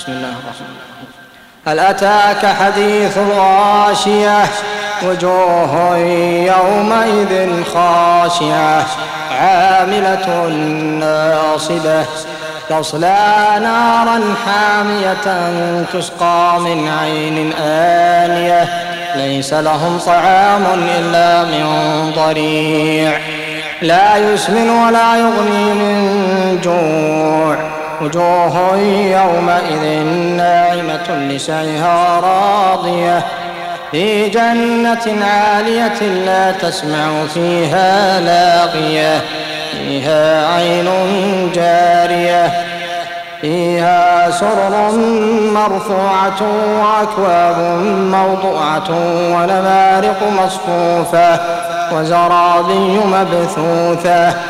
بسم الله الرحمن هل أتاك حديث الغاشية؟ وجوه يومئذ خاشعة. عاملة ناصبة. تصلى نارا حامية تسقى من عين آنية. ليس لهم طعام إلا من ضريع. لا يسمن ولا يغني من جوع. وجوه يومئذ ناعمة لسعيها راضية. في جنة عالية لا تسمع فيها لاغية. فيها عين جارية. فيها سرر مرفوعة وأكواب موضوعة ونمارق مصفوفة. وزرابي مبثوثة.